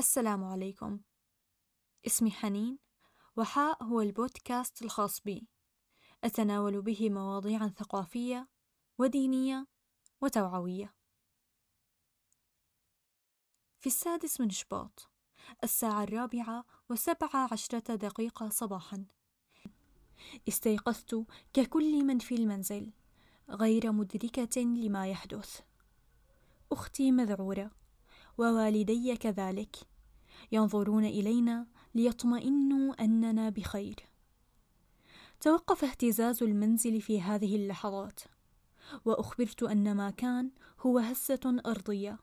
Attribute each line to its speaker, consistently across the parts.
Speaker 1: السلام عليكم. اسمي حنين وحاء هو البودكاست الخاص بي. أتناول به مواضيعا ثقافية ودينية وتوعوية. في السادس من شباط الساعة الرابعة وسبع عشرة دقيقة صباحا. استيقظت ككل من في المنزل غير مدركة لما يحدث. أختي مذعورة ووالدي كذلك. ينظرون إلينا ليطمئنوا أننا بخير. توقف اهتزاز المنزل في هذه اللحظات وأخبرت أن ما كان هو هسة أرضية.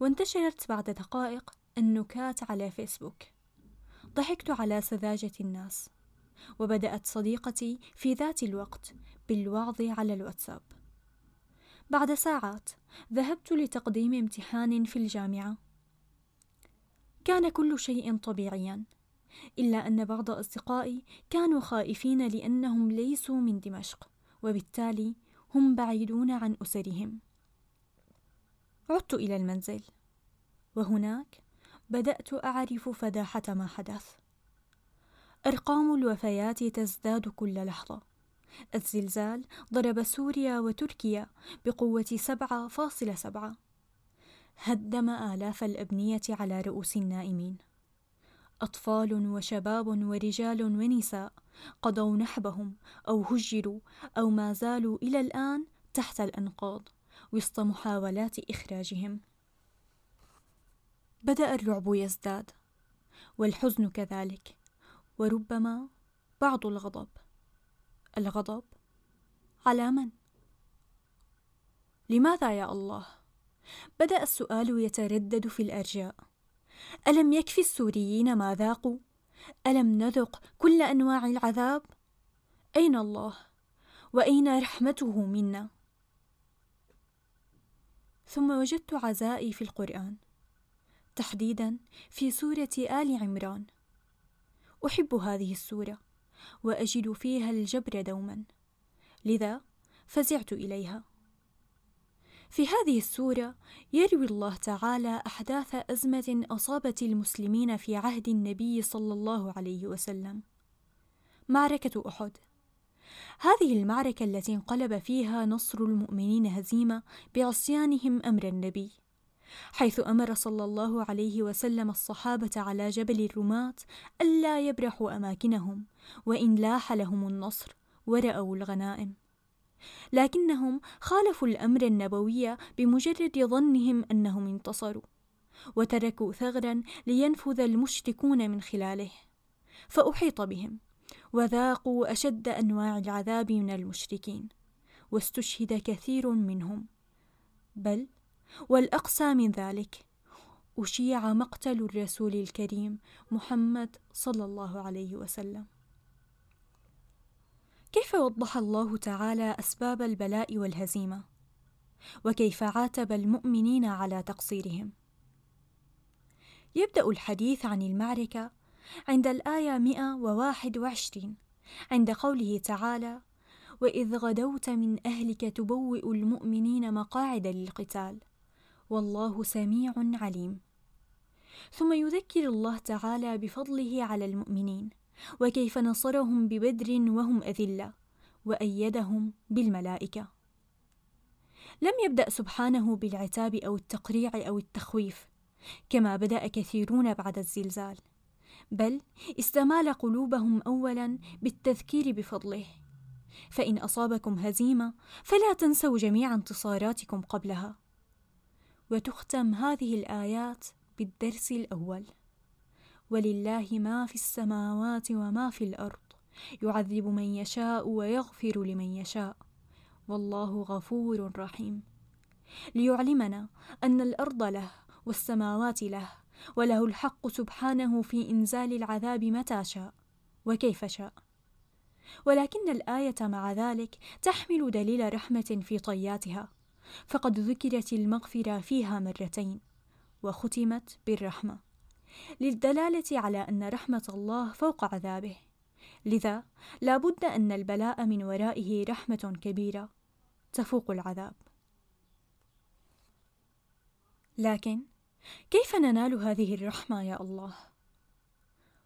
Speaker 1: وانتشرت بعد دقائق النكات على فيسبوك. ضحكت على سذاجة الناس. وبدأت صديقتي في ذات الوقت بالوعظ على الواتساب. بعد ساعات ذهبت لتقديم امتحان في الجامعة. كان كل شيء طبيعيا إلا أن بعض أصدقائي كانوا خائفين لأنهم ليسوا من دمشق وبالتالي هم بعيدون عن أسرهم. عدت إلى المنزل وهناك بدأت أعرف فداحة ما حدث. أرقام الوفيات تزداد كل لحظة. الزلزال ضرب سوريا وتركيا بقوة سبعة فاصلة سبعة. هدم آلاف الأبنية على رؤوس النائمين. أطفال وشباب ورجال ونساء قضوا نحبهم أو هجروا أو ما زالوا إلى الآن تحت الأنقاض وسط محاولات إخراجهم. بدأ الرعب يزداد والحزن كذلك وربما بعض الغضب. الغضب على من؟ لماذا يا الله؟ بدأ السؤال يتردد في الأرجاء ألم يكفي السوريين ما ذاقوا؟ ألم نذق كل أنواع العذاب؟ أين الله؟ وأين رحمته منا؟ ثم وجدت عزائي في القرآن تحديدا في سورة آل عمران أحب هذه السورة وأجد فيها الجبر دوما لذا فزعت إليها في هذه السورة يروي الله تعالى أحداث أزمة أصابت المسلمين في عهد النبي صلى الله عليه وسلم. معركة أحد. هذه المعركة التي انقلب فيها نصر المؤمنين هزيمة بعصيانهم أمر النبي. حيث أمر صلى الله عليه وسلم الصحابة على جبل الرماة ألا يبرحوا أماكنهم وإن لاح لهم النصر ورأوا الغنائم. لكنهم خالفوا الأمر النبوي بمجرد ظنهم أنهم انتصروا وتركوا ثغرا لينفذ المشركون من خلاله فأحيط بهم وذاقوا أشد أنواع العذاب من المشركين واستشهد كثير منهم. بل والاقسى من ذلك أشيع مقتل الرسول الكريم محمد صلى الله عليه وسلم. كيف وضح الله تعالى أسباب البلاء والهزيمة؟ وكيف عاتب المؤمنين على تقصيرهم؟ يبدأ الحديث عن المعركة عند الآية 121 عند قوله تعالى وإذ غدوت من أهلك تبوئ المؤمنين مقاعد للقتال والله سميع عليم ثم يذكر الله تعالى بفضله على المؤمنين وكيف نصرهم ببدر وهم أذلة وأيدهم بالملائكة. لم يبدأ سبحانه بالعتاب أو التقريع أو التخويف كما بدأ كثيرون بعد الزلزال. بل استمال قلوبهم أولا بالتذكير بفضله. فإن أصابكم هزيمة فلا تنسوا جميع انتصاراتكم قبلها. وتختم هذه الآيات بالدرس الأول. ولله ما في السماوات وما في الأرض. يعذب من يشاء ويغفر لمن يشاء. والله غفور رحيم. ليعلمنا أن الأرض له والسماوات له وله الحق سبحانه في إنزال العذاب متى شاء وكيف شاء. ولكن الآية مع ذلك تحمل دليل رحمة في طياتها. فقد ذكرت المغفرة فيها مرتين وختمت بالرحمة. للدلالة على أن رحمة الله فوق عذابه. لذا لا بد أن البلاء من ورائه رحمة كبيرة تفوق العذاب. لكن كيف ننال هذه الرحمة يا الله؟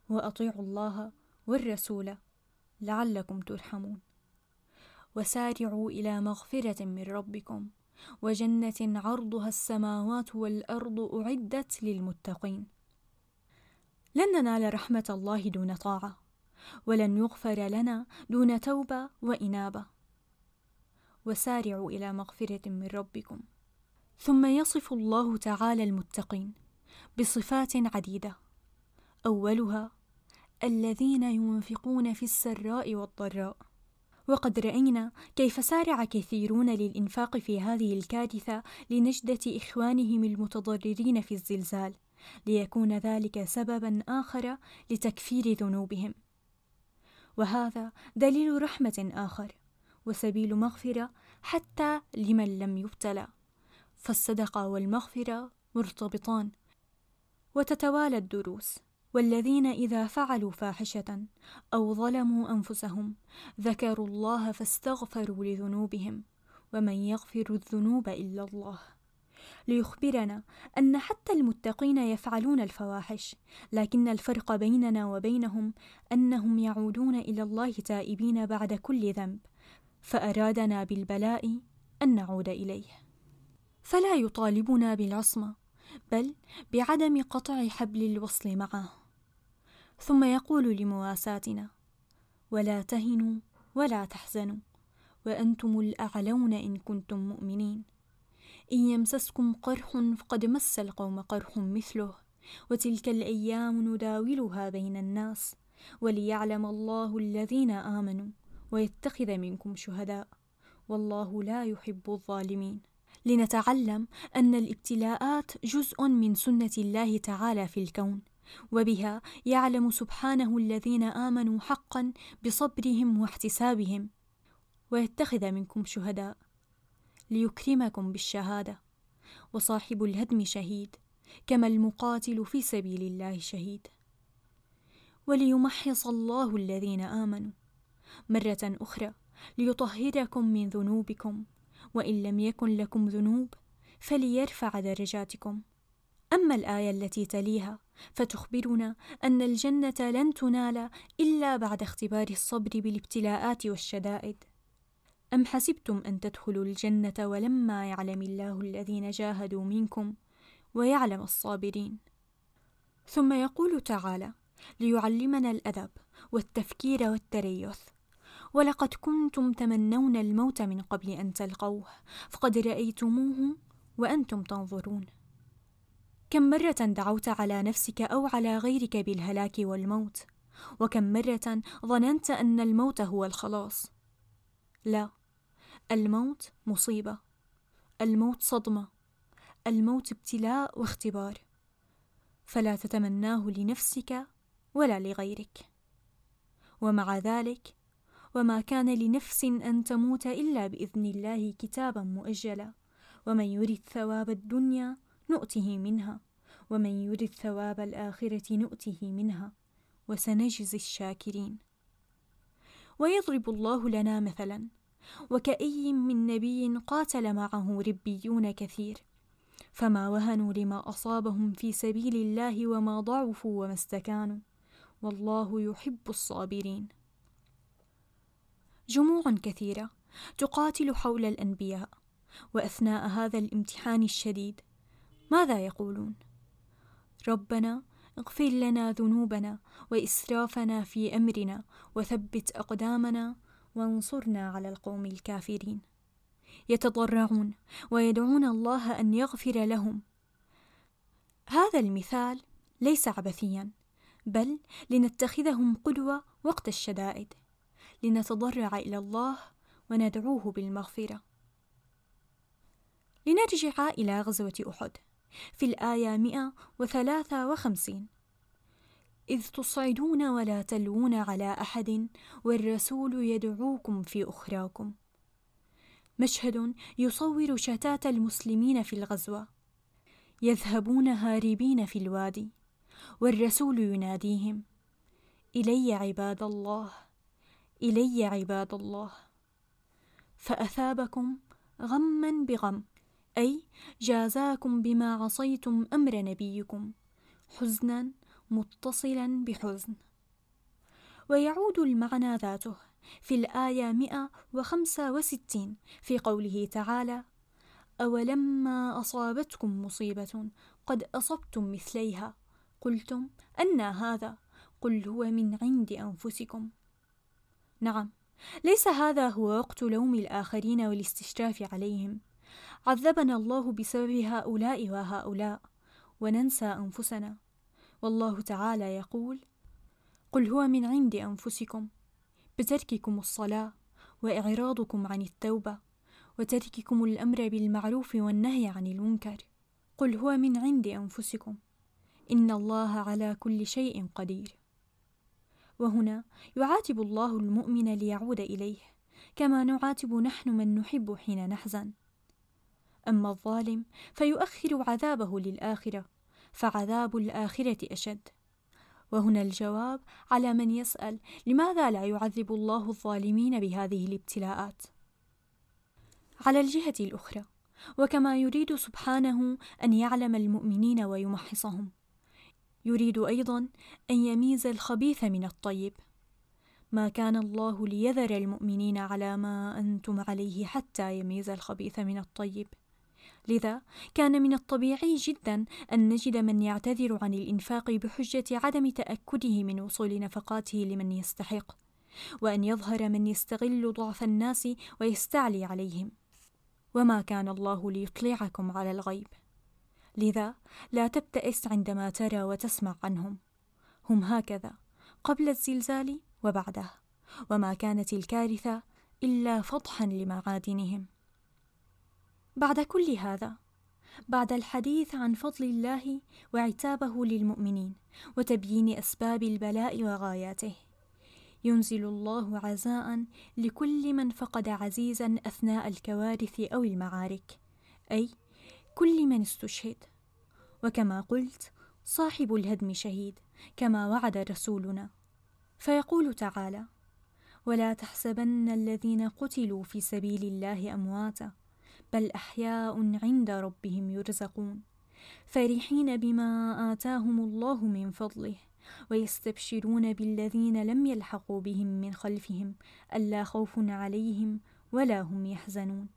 Speaker 1: وأطيعوا الله والرسول لعلكم ترحمون. وسارعوا إلى مغفرة من ربكم وجنة عرضها السماوات والأرض أعدت للمتقين. لن ننال رحمة الله دون طاعة ولن يغفر لنا دون توبة وإنابة. وسارعوا إلى مغفرة من ربكم. ثم يصف الله تعالى المتقين بصفات عديدة. أولها الذين ينفقون في السراء والضراء. وقد رأينا كيف سارع كثيرون للإنفاق في هذه الكارثة لنجدة إخوانهم المتضررين في الزلزال. ليكون ذلك سببا آخر لتكفير ذنوبهم. وهذا دليل رحمة آخر وسبيل مغفرة حتى لمن لم يبتلى. فالصدقة والمغفرة مرتبطان. وتتوالى الدروس. والذين إذا فعلوا فاحشة أو ظلموا أنفسهم ذكروا الله فاستغفروا لذنوبهم ومن يغفر الذنوب إلا الله. ليخبرنا أن حتى المتقين يفعلون الفواحش لكن الفرق بيننا وبينهم أنهم يعودون إلى الله تائبين بعد كل ذنب فأرادنا بالبلاء أن نعود إليه. فلا يطالبنا بالعصمة بل بعدم قطع حبل الوصل معه. ثم يقول لمواساتنا ولا تهنوا ولا تحزنوا وأنتم الأعلون إن كنتم مؤمنين. إن يمسسكم قرح فقد مس القوم قرح مثله وتلك الأيام نداولها بين الناس وليعلم الله الذين آمنوا ويتخذ منكم شهداء والله لا يحب الظالمين. لنتعلم أن الابتلاءات جزء من سنة الله تعالى في الكون وبها يعلم سبحانه الذين آمنوا حقا بصبرهم واحتسابهم ويتخذ منكم شهداء. ليكرمكم بالشهادة. وصاحب الهدم شهيد كما المقاتل في سبيل الله شهيد. وليمحص الله الذين آمنوا. مرة أخرى ليطهركم من ذنوبكم. وإن لم يكن لكم ذنوب فليرفع درجاتكم. أما الآية التي تليها فتخبرنا أن الجنة لن تنال إلا بعد اختبار الصبر بالابتلاءات والشدائد. أم حسبتم أن تدخلوا الجنة ولما يعلم الله الذين جاهدوا منكم ويعلم الصابرين؟ ثم يقول تعالى ليعلمنا الأدب والتفكير والتريث. ولقد كنتم تمنون الموت من قبل أن تلقوه فقد رأيتموه وأنتم تنظرون. كم مرة دعوت على نفسك أو على غيرك بالهلاك والموت؟ وكم مرة ظننت أن الموت هو الخلاص؟ لا. الموت مصيبة الموت صدمة الموت ابتلاء واختبار. فلا تتمناه لنفسك ولا لغيرك. ومع ذلك وما كان لنفس أن تموت إلا بإذن الله كتابا مؤجلا. ومن يرد ثواب الدنيا نؤته منها. ومن يرد ثواب الآخرة نؤته منها. وسنجزي الشاكرين. ويضرب الله لنا مثلا. وكأي من نبي قاتل معه ربيون كثير. فما وهنوا لما أصابهم في سبيل الله وما ضعفوا وما استكانوا. والله يحب الصابرين. جموع كثيرة تقاتل حول الأنبياء وأثناء هذا الامتحان الشديد ماذا يقولون؟ ربنا اغفر لنا ذنوبنا وإسرافنا في أمرنا وثبت أقدامنا وانصرنا على القوم الكافرين. يتضرعون ويدعون الله أن يغفر لهم. هذا المثال ليس عبثيا بل لنتخذهم قدوة وقت الشدائد. لنتضرع إلى الله وندعوه بالمغفرة. لنرجع إلى غزوة أحد في الآية 153 إذ تصعدون ولا تلوون على أحد والرسول يدعوكم في أخراكم. مشهد يصور شتات المسلمين في الغزوة. يذهبون هاربين في الوادي والرسول يناديهم إلي عباد الله إلي عباد الله. فأثابكم غما بغم أي جازاكم بما عصيتم أمر نبيكم حزنا متصلا بحزن. ويعود المعنى ذاته في الآية 165 في قوله تعالى أولما أصابتكم مصيبة قد أصبتم مثليها. قلتم أن هذا قل هو من عند أنفسكم. نعم ليس هذا هو وقت لوم الآخرين والاستشراف عليهم. عذبنا الله بسبب هؤلاء وهؤلاء وننسى أنفسنا. والله تعالى يقول قل هو من عند أنفسكم بترككم الصلاة وإعراضكم عن التوبة وترككم الأمر بالمعروف والنهي عن المنكر. قل هو من عند أنفسكم إن الله على كل شيء قدير. وهنا يعاتب الله المؤمن ليعود إليه كما نعاتب نحن من نحب حين نحزن. أما الظالم فيؤخر عذابه للآخرة فعذاب الآخرة أشد. وهنا الجواب على من يسأل لماذا لا يعذب الله الظالمين بهذه الابتلاءات؟ على الجهة الأخرى وكما يريد سبحانه أن يعلم المؤمنين ويمحصهم يريد أيضا أن يميز الخبيث من الطيب. ما كان الله ليذر المؤمنين على ما أنتم عليه حتى يميز الخبيث من الطيب. لذا كان من الطبيعي جدا أن نجد من يعتذر عن الإنفاق بحجة عدم تأكده من وصول نفقاته لمن يستحق وأن يظهر من يستغل ضعف الناس ويستعلي عليهم. وما كان الله ليطلعكم على الغيب. لذا لا تبتئس عندما ترى وتسمع عنهم. هم هكذا قبل الزلزال وبعده. وما كانت الكارثة إلا فضحا لمعادنهم. بعد كل هذا بعد الحديث عن فضل الله وعتابه للمؤمنين وتبيين أسباب البلاء وغاياته ينزل الله عزاء لكل من فقد عزيزا أثناء الكوارث أو المعارك أي كل من استشهد. وكما قلت صاحب الهدم شهيد كما وعد رسولنا. فيقول تعالى ولا تحسبن الذين قتلوا في سبيل الله أمواتا بل أحياء عند ربهم يرزقون فرحين بما آتاهم الله من فضله ويستبشرون بالذين لم يلحقوا بهم من خلفهم ألا خوف عليهم ولا هم يحزنون.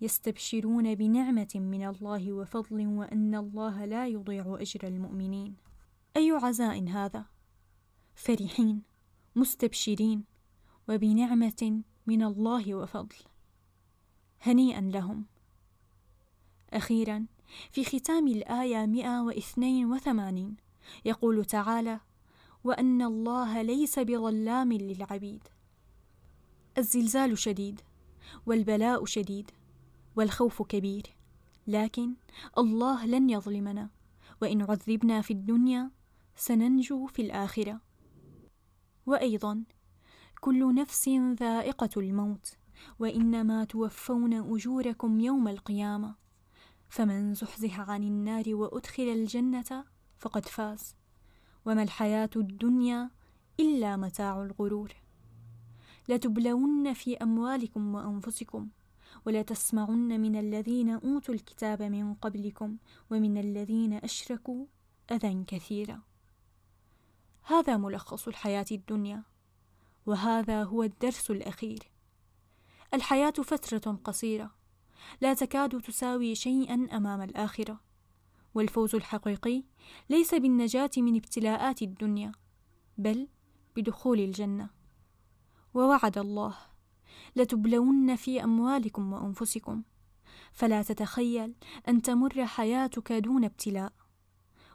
Speaker 1: يستبشرون بنعمة من الله وفضل وأن الله لا يضيع أجر المؤمنين. أي عزاء هذا؟ فرحين مستبشرين وبنعمة من الله وفضل. هنيئا لهم. أخيرا في ختام الآية 182 يقول تعالى وأن الله ليس بظلام للعبيد. الزلزال شديد والبلاء شديد والخوف كبير. لكن الله لن يظلمنا وإن عذبنا في الدنيا سننجو في الآخرة. وأيضا كل نفس ذائقة الموت. وإنما توفون أجوركم يوم القيامة. فمن زحزح عن النار وأدخل الجنة فقد فاز. وما الحياة الدنيا إلا متاع الغرور. لتبلون في أموالكم وأنفسكم ولا تسمعن من الذين أوتوا الكتاب من قبلكم ومن الذين أشركوا أذى كثيرا. هذا ملخص الحياة الدنيا وهذا هو الدرس الأخير. الحياة فترة قصيرة. لا تكاد تساوي شيئا أمام الآخرة. والفوز الحقيقي ليس بالنجاة من ابتلاءات الدنيا بل بدخول الجنة. ووعد الله لتبلون في أموالكم وأنفسكم. فلا تتخيل أن تمر حياتك دون ابتلاء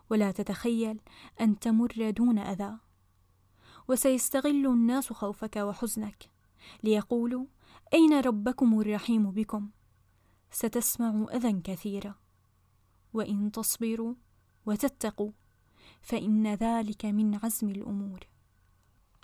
Speaker 1: ولا تتخيل أن تمر دون أذى. وسيستغل الناس خوفك وحزنك ليقولوا أين ربكم الرحيم بكم؟ ستسمع أذى كثيرا وإن تصبروا وتتقوا فإن ذلك من عزم الأمور.